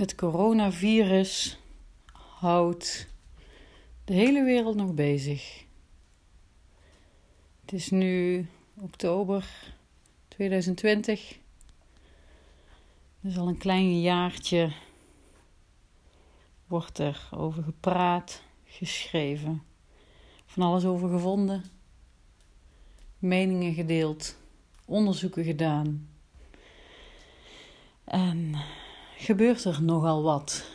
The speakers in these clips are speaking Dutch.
Het coronavirus houdt de hele wereld nog bezig. Het is nu oktober 2020. Dus al een klein jaartje wordt er over gepraat, geschreven, van alles over gevonden, meningen gedeeld, onderzoeken gedaan. En gebeurt er nogal wat.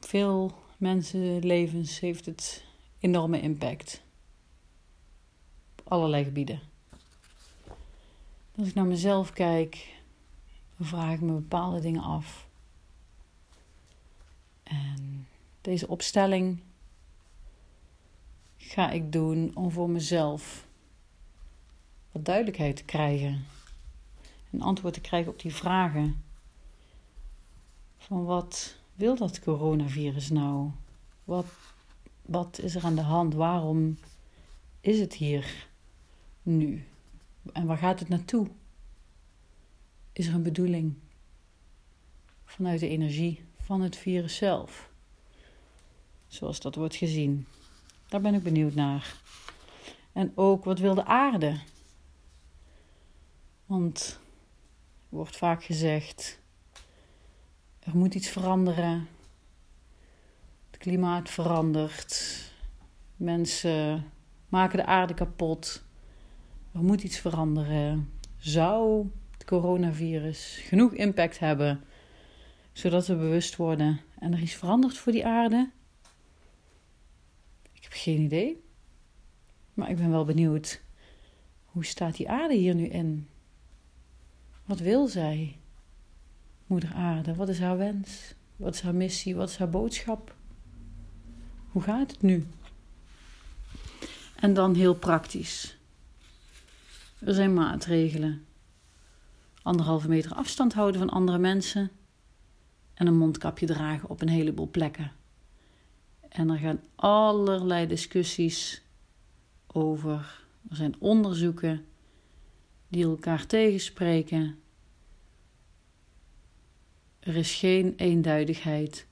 Veel mensenlevens heeft het enorme impact. Op allerlei gebieden. Als ik naar mezelf kijk, vraag ik me bepaalde dingen af. En deze opstelling ga ik doen om voor mezelf wat duidelijkheid te krijgen een antwoord te krijgen op die vragen. Van wat wil dat coronavirus nou? Wat, wat is er aan de hand? Waarom is het hier nu? En waar gaat het naartoe? Is er een bedoeling vanuit de energie van het virus zelf? Zoals dat wordt gezien. Daar ben ik benieuwd naar. En ook wat wil de aarde? Want wordt vaak gezegd: er moet iets veranderen. Het klimaat verandert. Mensen maken de aarde kapot. Er moet iets veranderen. Zou het coronavirus genoeg impact hebben zodat we bewust worden en er iets verandert voor die aarde? Ik heb geen idee. Maar ik ben wel benieuwd. Hoe staat die aarde hier nu in? Wat wil zij? Moeder Aarde, wat is haar wens? Wat is haar missie? Wat is haar boodschap? Hoe gaat het nu? En dan heel praktisch. Er zijn maatregelen. Anderhalve meter afstand houden van andere mensen. En een mondkapje dragen op een heleboel plekken. En er gaan allerlei discussies over. Er zijn onderzoeken die elkaar tegenspreken. Er is geen eenduidigheid.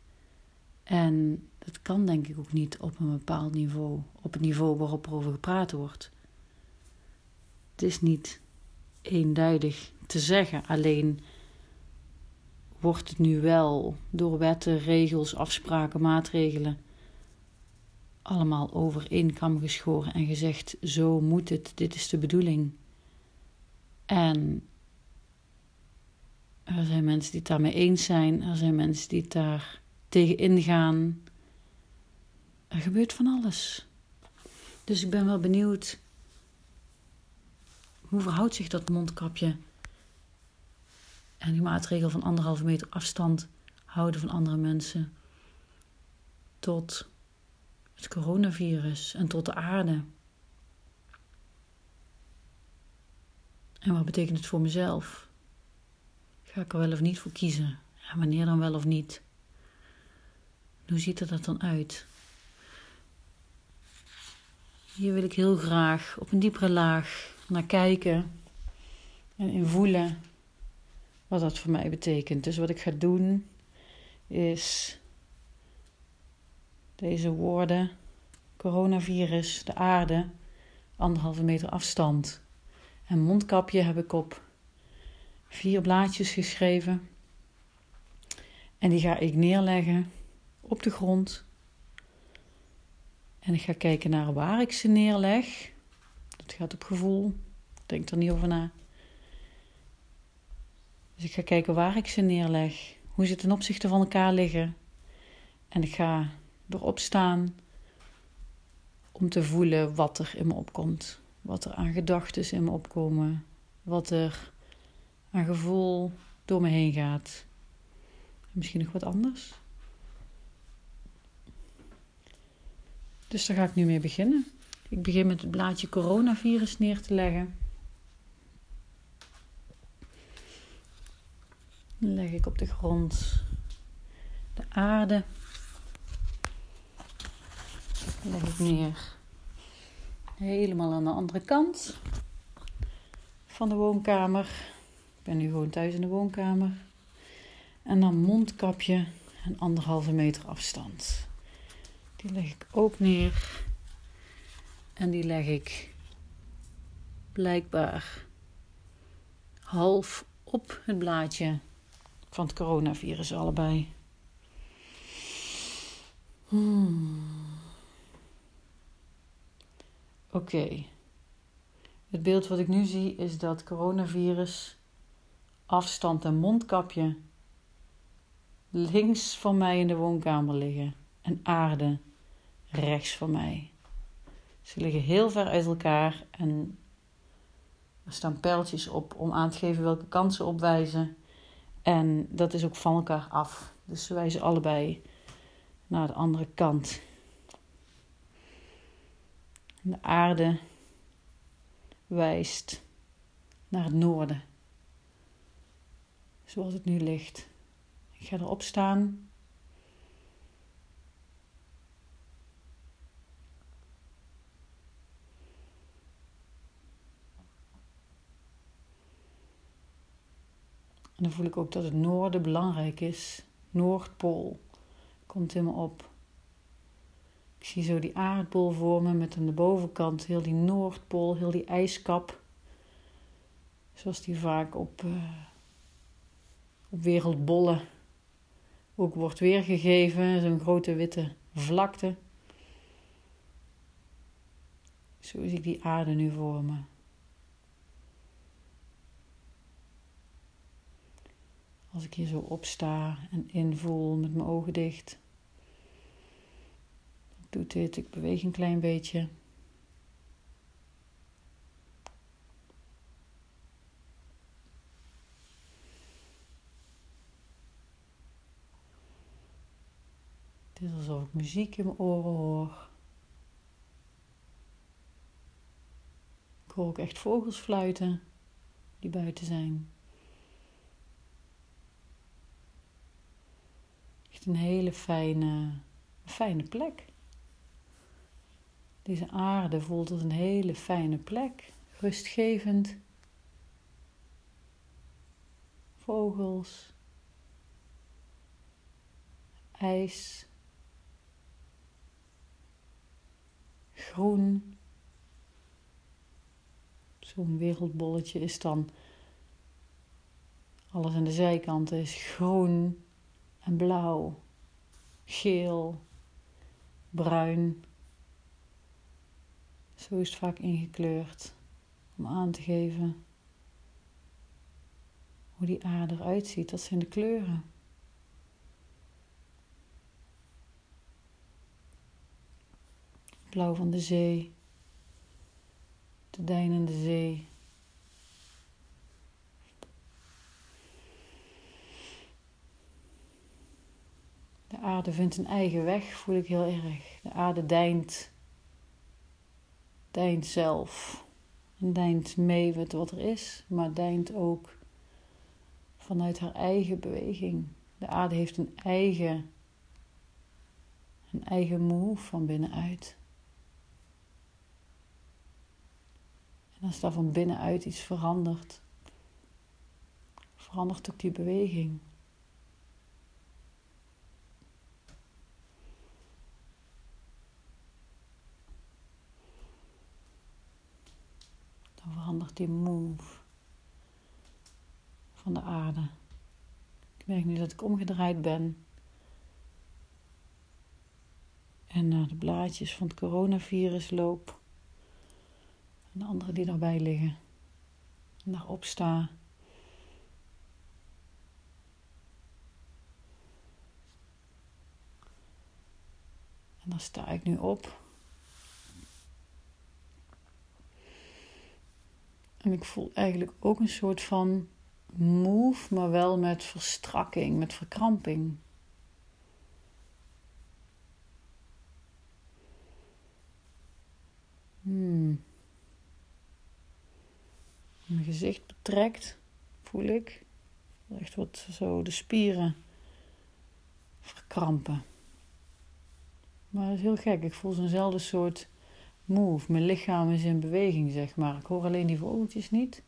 En dat kan denk ik ook niet op een bepaald niveau, op het niveau waarop er over gepraat wordt. Het is niet eenduidig te zeggen, alleen wordt het nu wel door wetten, regels, afspraken, maatregelen allemaal over geschoren en gezegd: zo moet het, dit is de bedoeling. En er zijn mensen die het daarmee eens zijn, er zijn mensen die het daar tegen ingaan. Er gebeurt van alles. Dus ik ben wel benieuwd. Hoe verhoudt zich dat mondkapje en die maatregel van anderhalve meter afstand houden van andere mensen tot het coronavirus en tot de aarde? En wat betekent het voor mezelf? Ga ik er wel of niet voor kiezen? En wanneer dan wel of niet? Hoe ziet er dat dan uit? Hier wil ik heel graag op een diepere laag naar kijken en in voelen wat dat voor mij betekent. Dus wat ik ga doen is deze woorden: coronavirus, de aarde, anderhalve meter afstand en mondkapje heb ik op vier blaadjes geschreven. En die ga ik neerleggen op de grond. En ik ga kijken naar waar ik ze neerleg. Dat gaat op gevoel. Denk er niet over na. Dus ik ga kijken waar ik ze neerleg. Hoe ze ten opzichte van elkaar liggen. En ik ga erop staan om te voelen wat er in me opkomt wat er aan gedachten in me opkomen, wat er aan gevoel door me heen gaat. Misschien nog wat anders. Dus daar ga ik nu mee beginnen. Ik begin met het blaadje coronavirus neer te leggen. Dan leg ik op de grond de aarde. Dan leg ik neer Helemaal aan de andere kant van de woonkamer. Ik ben nu gewoon thuis in de woonkamer. En dan mondkapje en anderhalve meter afstand. Die leg ik ook neer. En die leg ik blijkbaar half op het blaadje van het coronavirus allebei. Hmm. Oké. Het beeld wat ik nu zie is dat coronavirus, afstand en mondkapje links van mij in de woonkamer liggen en aarde rechts van mij. Ze liggen heel ver uit elkaar en er staan pijltjes op om aan te geven welke kant ze opwijzen. En dat is ook van elkaar af. Dus ze wijzen allebei naar de andere kant. De aarde wijst naar het noorden. Zoals het nu ligt. Ik ga erop staan. En dan voel ik ook dat het noorden belangrijk is. Noordpool komt in me op. Ik zie zo die aardbol voor me met aan de bovenkant heel die Noordpool, heel die ijskap. Zoals die vaak op, uh, op wereldbollen ook wordt weergegeven. Zo'n grote witte vlakte. Zo zie ik die aarde nu voor me. Als ik hier zo opsta en invoel met mijn ogen dicht. Doet dit, ik beweeg een klein beetje. Het is alsof ik muziek in mijn oren hoor. Ik hoor ook echt vogels fluiten die buiten zijn. Echt een hele fijne, fijne plek. Deze aarde voelt als een hele fijne plek, rustgevend. Vogels, ijs, groen. Zo'n wereldbolletje is dan alles aan de zijkanten is groen en blauw, geel, bruin. Zo is het vaak ingekleurd om aan te geven hoe die aarde eruit ziet. Dat zijn de kleuren. Blauw van de zee, de deinende zee. De aarde vindt een eigen weg, voel ik heel erg. De aarde deint deint zelf. En deint mee met wat er is, maar deint ook vanuit haar eigen beweging. De aarde heeft een eigen, een eigen move van binnenuit. En als daar van binnenuit iets verandert, verandert ook die beweging. Die move van de aarde. Ik merk nu dat ik omgedraaid ben. En naar de blaadjes van het coronavirus loop. En de andere die daarbij liggen. En daar opsta. En dan sta ik nu op. En ik voel eigenlijk ook een soort van move, maar wel met verstrakking, met verkramping. Hmm. Mijn gezicht betrekt, voel ik. Echt wat zo de spieren verkrampen. Maar dat is heel gek. Ik voel zo'nzelfde soort move. Mijn lichaam is in beweging, zeg maar. Ik hoor alleen die vogeltjes niet.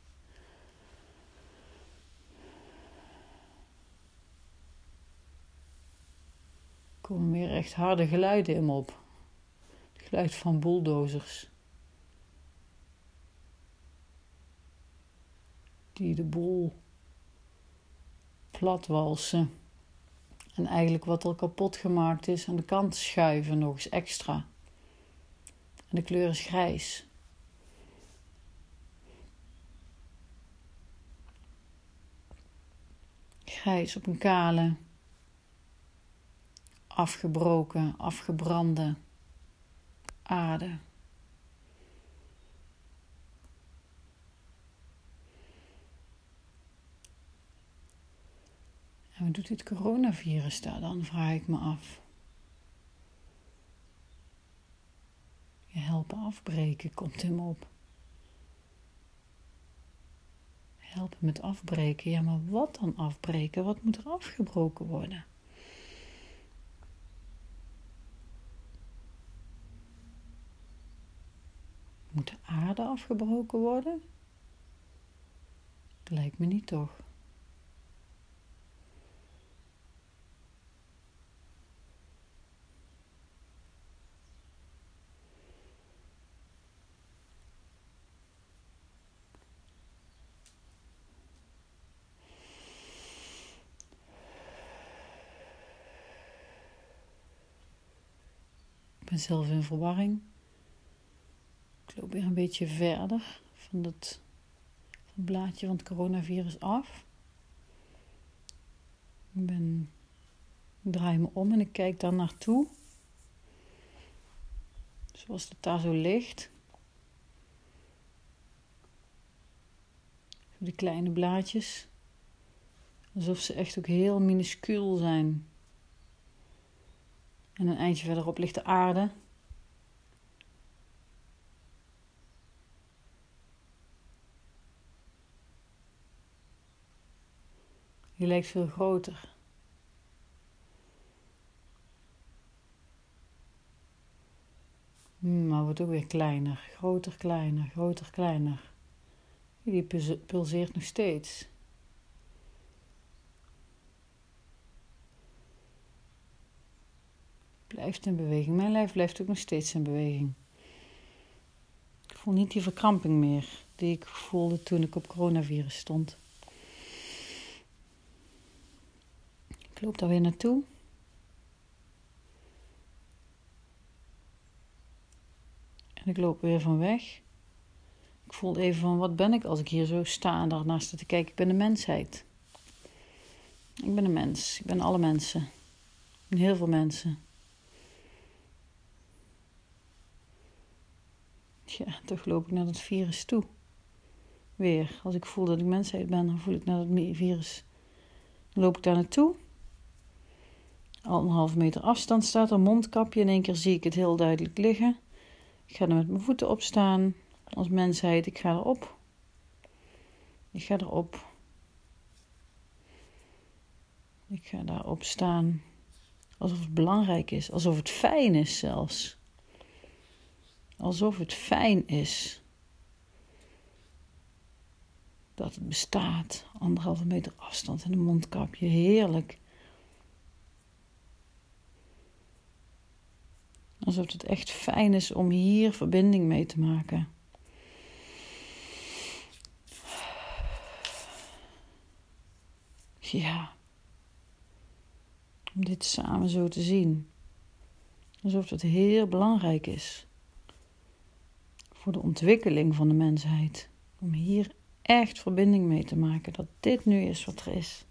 komen weer echt harde geluiden in me op. Het geluid van bulldozers. Die de boel platwalsen. En eigenlijk wat al kapot gemaakt is aan de kant schuiven nog eens extra. De kleur is grijs. Grijs op een kale, afgebroken, afgebrande aarde. En wat doet dit coronavirus daar dan, vraag ik me af. Helpen afbreken komt hem op. Helpen met afbreken. Ja, maar wat dan afbreken? Wat moet er afgebroken worden? Moet de aarde afgebroken worden? Lijkt me niet toch. Zelf in verwarring. Ik loop weer een beetje verder van het, blaadje van het coronavirus af. Ik, ben, draai me om en ik kijk daar naartoe. Zoals het daar zo ligt. Die kleine blaadjes. Alsof ze echt ook heel minuscuul zijn. En een eindje verderop ligt de aarde. Die lijkt veel groter. Hmm, maar wordt ook weer kleiner. Groter, kleiner, groter, kleiner. Die pulseert nog steeds. Blijft in beweging. Mijn lijf blijft ook nog steeds in beweging. Ik voel niet die verkramping meer die ik voelde toen ik op coronavirus stond. Ik loop daar weer naartoe. En ik loop weer van weg. Ik voel even van wat ben ik als ik hier zo sta en daarnaast te kijken. Ik ben de mensheid. Ik ben een mens. Ik ben alle mensen. Heel veel mensen. Ja, toch loop ik naar dat virus toe. Weer. Als ik voel dat ik mensheid ben, dan voel ik naar dat virus. Dan loop ik daar naartoe anderhalve meter afstand staat er, mondkapje. In één keer zie ik het heel duidelijk liggen. Ik ga er met mijn voeten op staan. Als mensheid, ik ga erop. Ik ga erop. Ik ga daarop staan. Alsof het belangrijk is. Alsof het fijn is zelfs. Alsof het fijn is. Dat het bestaat. Anderhalve meter afstand en een mondkapje. Heerlijk. Alsof het echt fijn is om hier verbinding mee te maken. Ja. Om dit samen zo te zien. Alsof het heel belangrijk is. Voor de ontwikkeling van de mensheid. Om hier echt verbinding mee te maken. Dat dit nu is wat er is.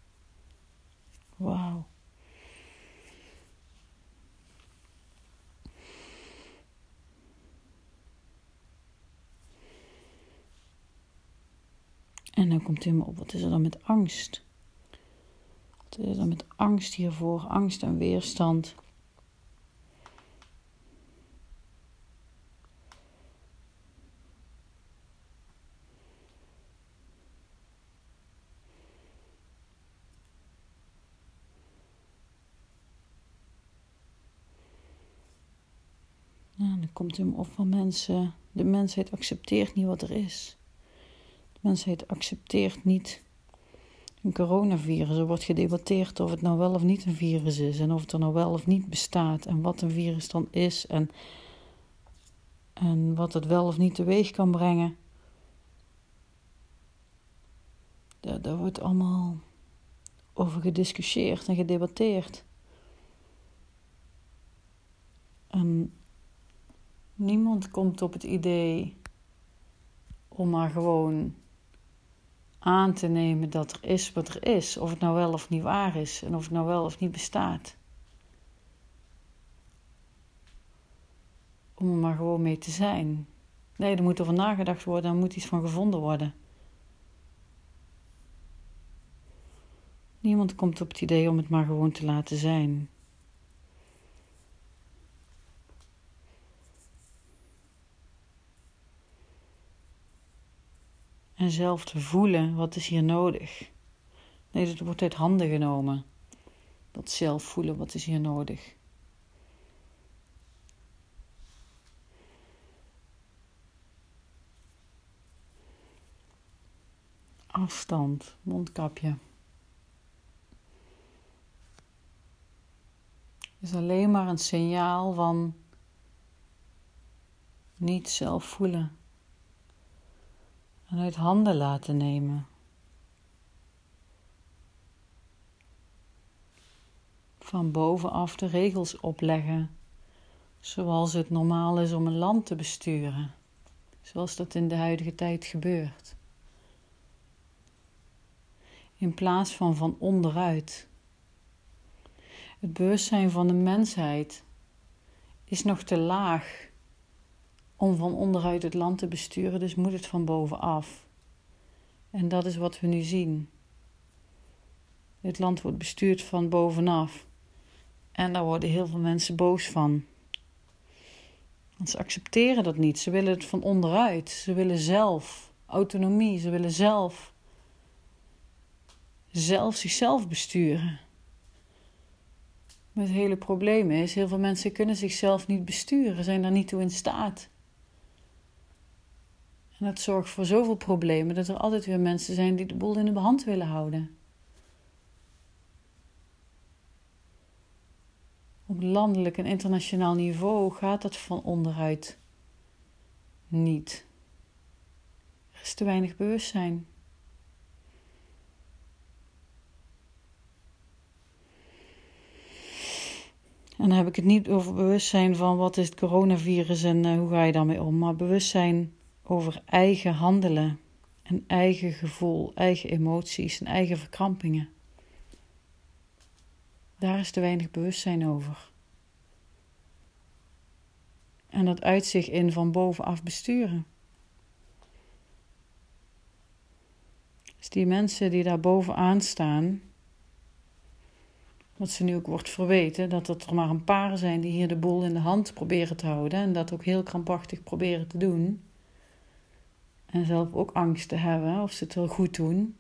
Wauw. En dan komt hij me op, wat is er dan met angst? Wat is er dan met angst hiervoor? Angst en weerstand. Komt hem op van mensen. De mensheid accepteert niet wat er is mensheid accepteert niet een coronavirus. Er wordt gedebatteerd of het nou wel of niet een virus is en of het er nou wel of niet bestaat en wat een virus dan is en, en wat het wel of niet teweeg kan brengen. Daar, daar wordt allemaal over gediscussieerd en gedebatteerd. En niemand komt op het idee om maar gewoon aan te nemen dat er is wat er is, of het nou wel of niet waar is en of het nou wel of niet bestaat. Om er maar gewoon mee te zijn. Nee, er moet over nagedacht worden, er moet iets van gevonden worden. Niemand komt op het idee om het maar gewoon te laten zijn. En zelf te voelen, wat is hier nodig? Nee, dat wordt uit handen genomen. Dat zelf voelen, wat is hier nodig? Afstand, mondkapje. is alleen maar een signaal van niet zelf voelen uit handen laten nemen. Van bovenaf de regels opleggen, zoals het normaal is om een land te besturen, zoals dat in de huidige tijd gebeurt. In plaats van van onderuit. Het bewustzijn van de mensheid is nog te laag om van onderuit het land te besturen, dus moet het van bovenaf. En dat is wat we nu zien. Het land wordt bestuurd van bovenaf. En daar worden heel veel mensen boos van. Want ze accepteren dat niet. Ze willen het van onderuit. Ze willen zelf autonomie. Ze willen zelf, zelf zichzelf besturen. Het hele probleem is, heel veel mensen kunnen zichzelf niet besturen, zijn daar niet toe in staat. En dat zorgt voor zoveel problemen dat er altijd weer mensen zijn die de boel in de hand willen houden. Op landelijk en internationaal niveau gaat dat van onderuit niet. Er is te weinig bewustzijn. En dan heb ik het niet over bewustzijn van wat is het coronavirus en uh, hoe ga je daarmee om, maar bewustzijn over eigen handelen en eigen gevoel, eigen emoties en eigen verkrampingen. Daar is te weinig bewustzijn over. En dat uit zich in van bovenaf besturen. Dus die mensen die daar bovenaan staan, wat ze nu ook wordt verweten, dat er maar een paar zijn die hier de boel in de hand proberen te houden en dat ook heel krampachtig proberen te doen. En zelf ook angst te hebben of ze het wel goed doen.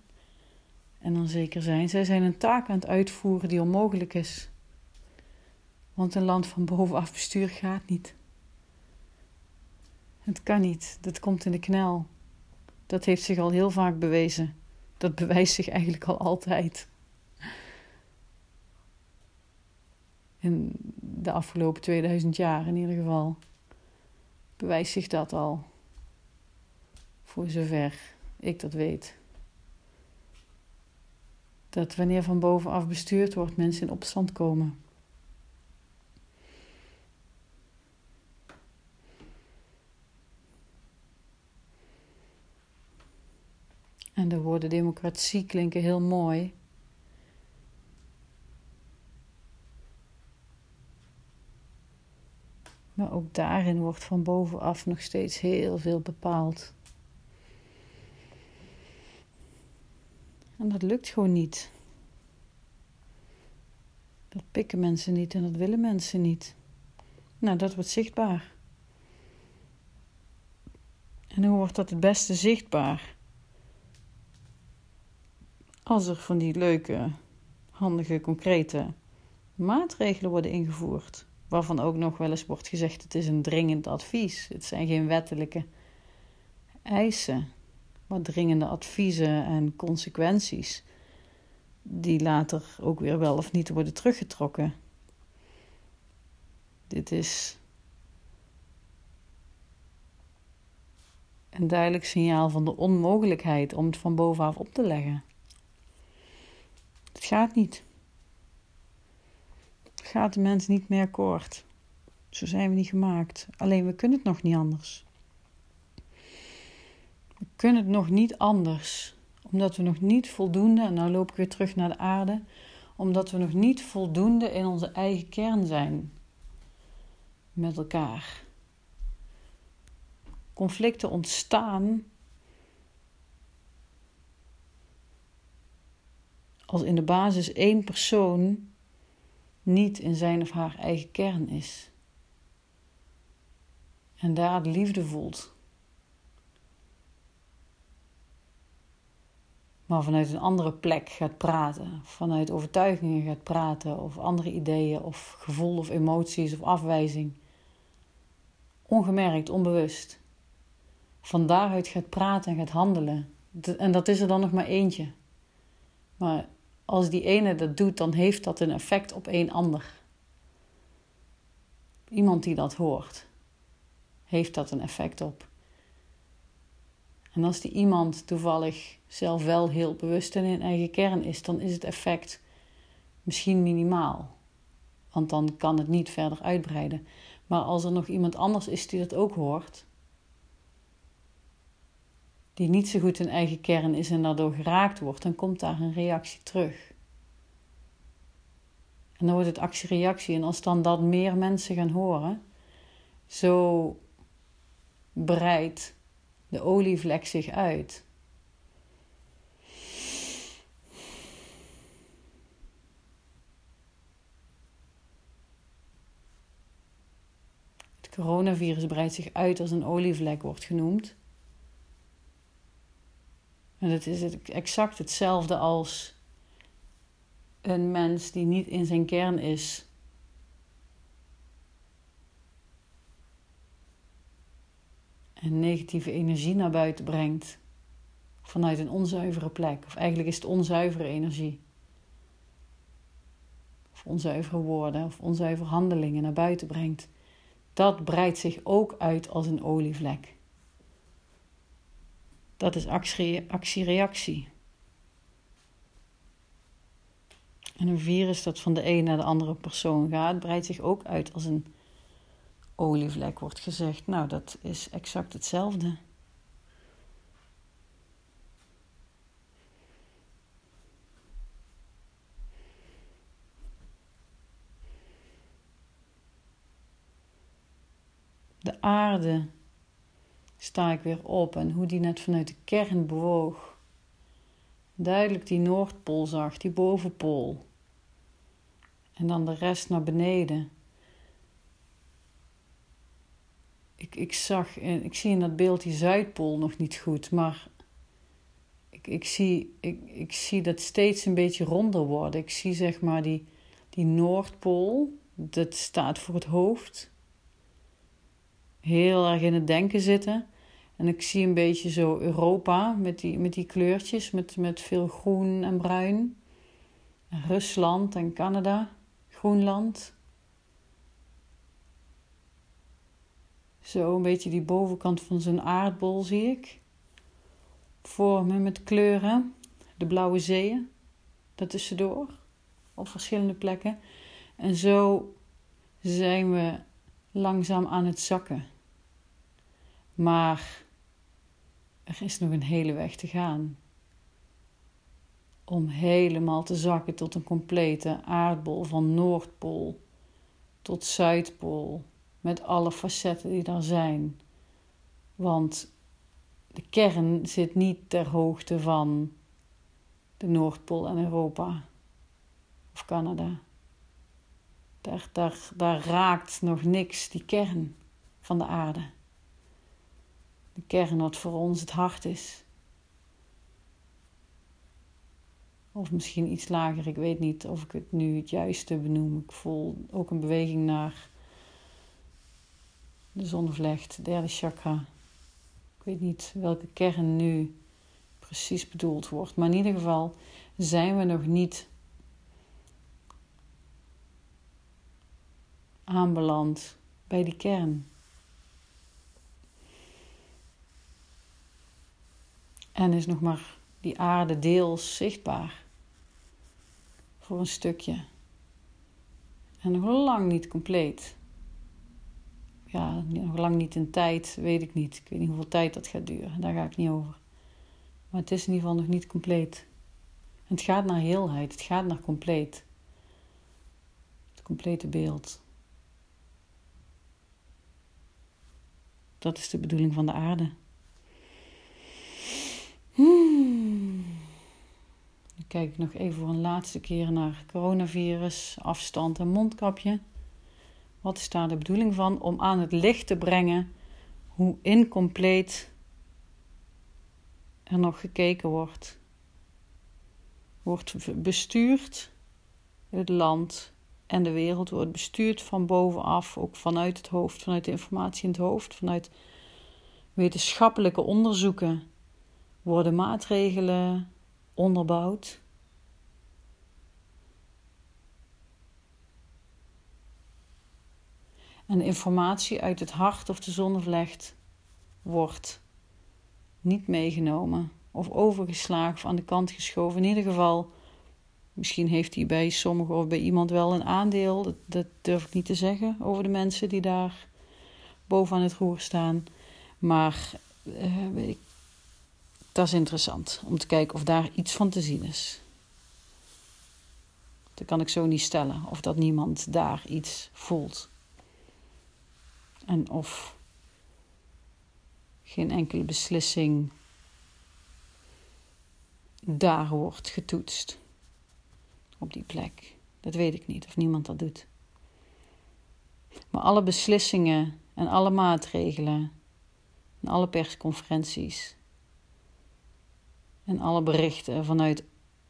En dan zeker zijn. Zij zijn een taak aan het uitvoeren die onmogelijk is. Want een land van bovenaf bestuur gaat niet. Het kan niet. Dat komt in de knel. Dat heeft zich al heel vaak bewezen. Dat bewijst zich eigenlijk al altijd. In de afgelopen 2000 jaar in ieder geval. Bewijst zich dat al. Voor zover ik dat weet. Dat wanneer van bovenaf bestuurd wordt, mensen in opstand komen. En de woorden democratie klinken heel mooi. Maar ook daarin wordt van bovenaf nog steeds heel veel bepaald. En dat lukt gewoon niet. Dat pikken mensen niet en dat willen mensen niet. Nou, dat wordt zichtbaar. En hoe wordt dat het beste zichtbaar? Als er van die leuke, handige, concrete maatregelen worden ingevoerd, waarvan ook nog wel eens wordt gezegd: het is een dringend advies. Het zijn geen wettelijke eisen dringende adviezen en consequenties. die later ook weer wel of niet worden teruggetrokken. Dit is een duidelijk signaal van de onmogelijkheid om het van bovenaf op te leggen. Het gaat niet. Het gaat de mens niet meer kort. Zo zijn we niet gemaakt. Alleen we kunnen het nog niet anders. Kunnen het nog niet anders, omdat we nog niet voldoende, en nou loop ik weer terug naar de aarde, omdat we nog niet voldoende in onze eigen kern zijn met elkaar. Conflicten ontstaan als in de basis één persoon niet in zijn of haar eigen kern is. En daar de liefde voelt. Maar vanuit een andere plek gaat praten, vanuit overtuigingen gaat praten, of andere ideeën, of gevoel of emoties of afwijzing. Ongemerkt, onbewust. Van daaruit gaat praten en gaat handelen. En dat is er dan nog maar eentje. Maar als die ene dat doet, dan heeft dat een effect op een ander. Iemand die dat hoort, heeft dat een effect op. En als die iemand toevallig zelf wel heel bewust in eigen kern is, dan is het effect misschien minimaal. Want dan kan het niet verder uitbreiden. Maar als er nog iemand anders is die dat ook hoort, die niet zo goed in eigen kern is en daardoor geraakt wordt, dan komt daar een reactie terug. En dan wordt het actie-reactie. En als dan dat meer mensen gaan horen, zo breidt de olievlek zich uit. Coronavirus breidt zich uit als een olievlek wordt genoemd. En het is exact hetzelfde als een mens die niet in zijn kern is. En negatieve energie naar buiten brengt vanuit een onzuivere plek. Of eigenlijk is het onzuivere energie. Of onzuivere woorden of onzuivere handelingen naar buiten brengt. Dat breidt zich ook uit als een olievlek. Dat is actie-reactie. En een virus dat van de een naar de andere persoon gaat, breidt zich ook uit als een olievlek, wordt gezegd. Nou, dat is exact hetzelfde. Aarde sta ik weer op en hoe die net vanuit de kern bewoog. Duidelijk die Noordpool zag, die bovenpool. En dan de rest naar beneden. Ik, ik zag, ik zie in dat beeld die Zuidpool nog niet goed, maar ik, ik, zie, ik, ik zie dat steeds een beetje ronder worden. Ik zie zeg maar die, die Noordpool, dat staat voor het hoofd. Heel erg in het denken zitten. En ik zie een beetje zo Europa met die, met die kleurtjes, met, met veel groen en bruin. Rusland en Canada, Groenland. Zo een beetje die bovenkant van zo'n aardbol zie ik. Vormen met kleuren. De blauwe zeeën. Daartussendoor. Op verschillende plekken. En zo zijn we langzaam aan het zakken. Maar er is nog een hele weg te gaan. Om helemaal te zakken tot een complete aardbol van Noordpool tot Zuidpool, met alle facetten die daar zijn. Want de kern zit niet ter hoogte van de Noordpool en Europa of Canada. Daar, daar, daar raakt nog niks die kern van de aarde de kern wat voor ons het hart is. Of misschien iets lager, ik weet niet of ik het nu het juiste benoem. Ik voel ook een beweging naar de zonnevlecht, derde chakra. Ik weet niet welke kern nu precies bedoeld wordt, maar in ieder geval, zijn we nog niet aanbeland bij die kern. En is nog maar die aarde deels zichtbaar. Voor een stukje. En nog lang niet compleet. Ja, nog lang niet in tijd, weet ik niet. Ik weet niet hoeveel tijd dat gaat duren. Daar ga ik niet over. Maar het is in ieder geval nog niet compleet. Het gaat naar heelheid. Het gaat naar compleet. Het complete beeld. Dat is de bedoeling van de aarde. Hmm. Dan kijk ik nog even voor een laatste keer naar coronavirus, afstand en mondkapje. Wat is daar de bedoeling van? Om aan het licht te brengen hoe incompleet er nog gekeken wordt. Wordt bestuurd, het land en de wereld wordt bestuurd van bovenaf, ook vanuit het hoofd, vanuit de informatie in het hoofd, vanuit wetenschappelijke onderzoeken worden maatregelen onderbouwd. En informatie uit het hart of de zonnevlecht wordt niet meegenomen of overgeslagen of aan de kant geschoven. In ieder geval, misschien heeft hij bij sommigen of bij iemand wel een aandeel. Dat, durf ik niet te zeggen over de mensen die daar boven aan het roer staan. Maar uh, ik dat is interessant om te kijken of daar iets van te zien is. Dat kan ik zo niet stellen, of dat niemand daar iets voelt. En of geen enkele beslissing daar wordt getoetst. Op die plek. Dat weet ik niet, of niemand dat doet. Maar alle beslissingen en alle maatregelen en alle persconferenties en alle berichten vanuit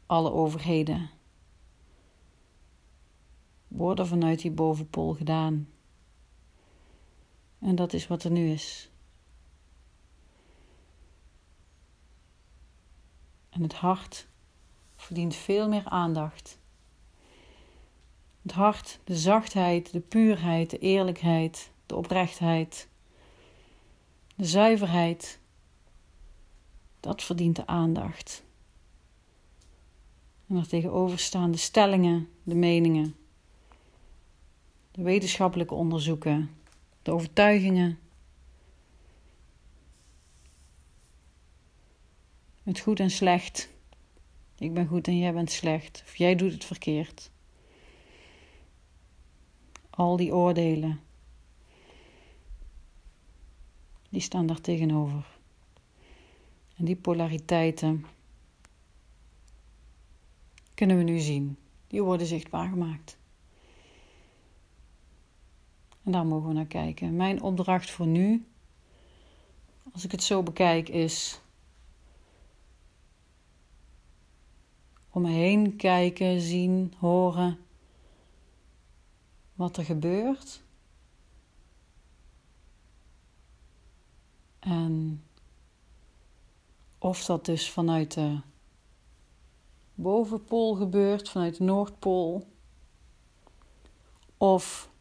alle overheden worden vanuit die bovenpool gedaan. En dat is wat er nu is. En het hart verdient veel meer aandacht. Het hart, de zachtheid, de puurheid, de eerlijkheid, de oprechtheid, de zuiverheid dat verdient de aandacht. En er tegenoverstaande stellingen, de meningen, de wetenschappelijke onderzoeken, de overtuigingen. Het goed en slecht. Ik ben goed en jij bent slecht. Of jij doet het verkeerd. Al die oordelen. Die staan daar tegenover. En die polariteiten kunnen we nu zien. Die worden zichtbaar gemaakt. En daar mogen we naar kijken. Mijn opdracht voor nu, als ik het zo bekijk, is om me heen kijken, zien, horen wat er gebeurt. En of dat dus vanuit de bovenpool gebeurt, vanuit de Noordpool. Of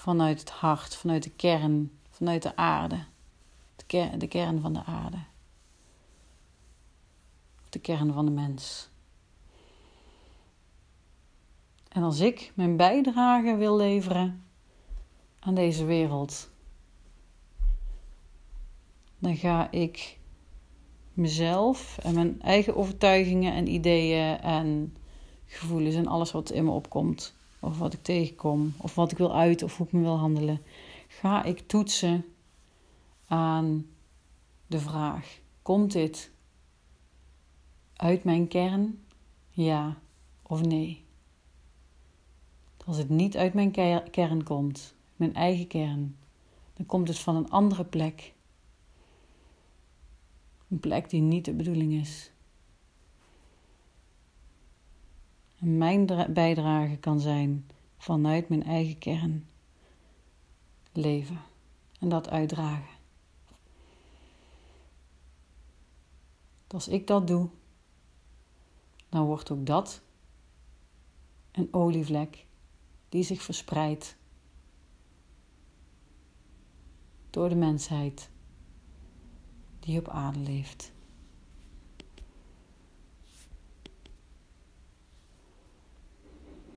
vanuit het hart, vanuit de kern, vanuit de aarde. De, kern, de kern van de aarde. De kern van de mens. En als ik mijn bijdrage wil leveren aan deze wereld, dan ga ik mezelf en mijn eigen overtuigingen en ideeën en gevoelens en alles wat in me opkomt, of wat ik tegenkom, of wat ik wil uiten of hoe ik me wil handelen, ga ik toetsen aan de vraag: komt dit uit mijn kern? Ja of nee? Als het niet uit mijn kern komt, mijn eigen kern, dan komt het van een andere plek. Een plek die niet de bedoeling is. Mijn bijdrage kan zijn vanuit mijn eigen kern leven en dat uitdragen. Als ik dat doe, dan wordt ook dat een olievlek die zich verspreidt door de mensheid die op aarde leeft.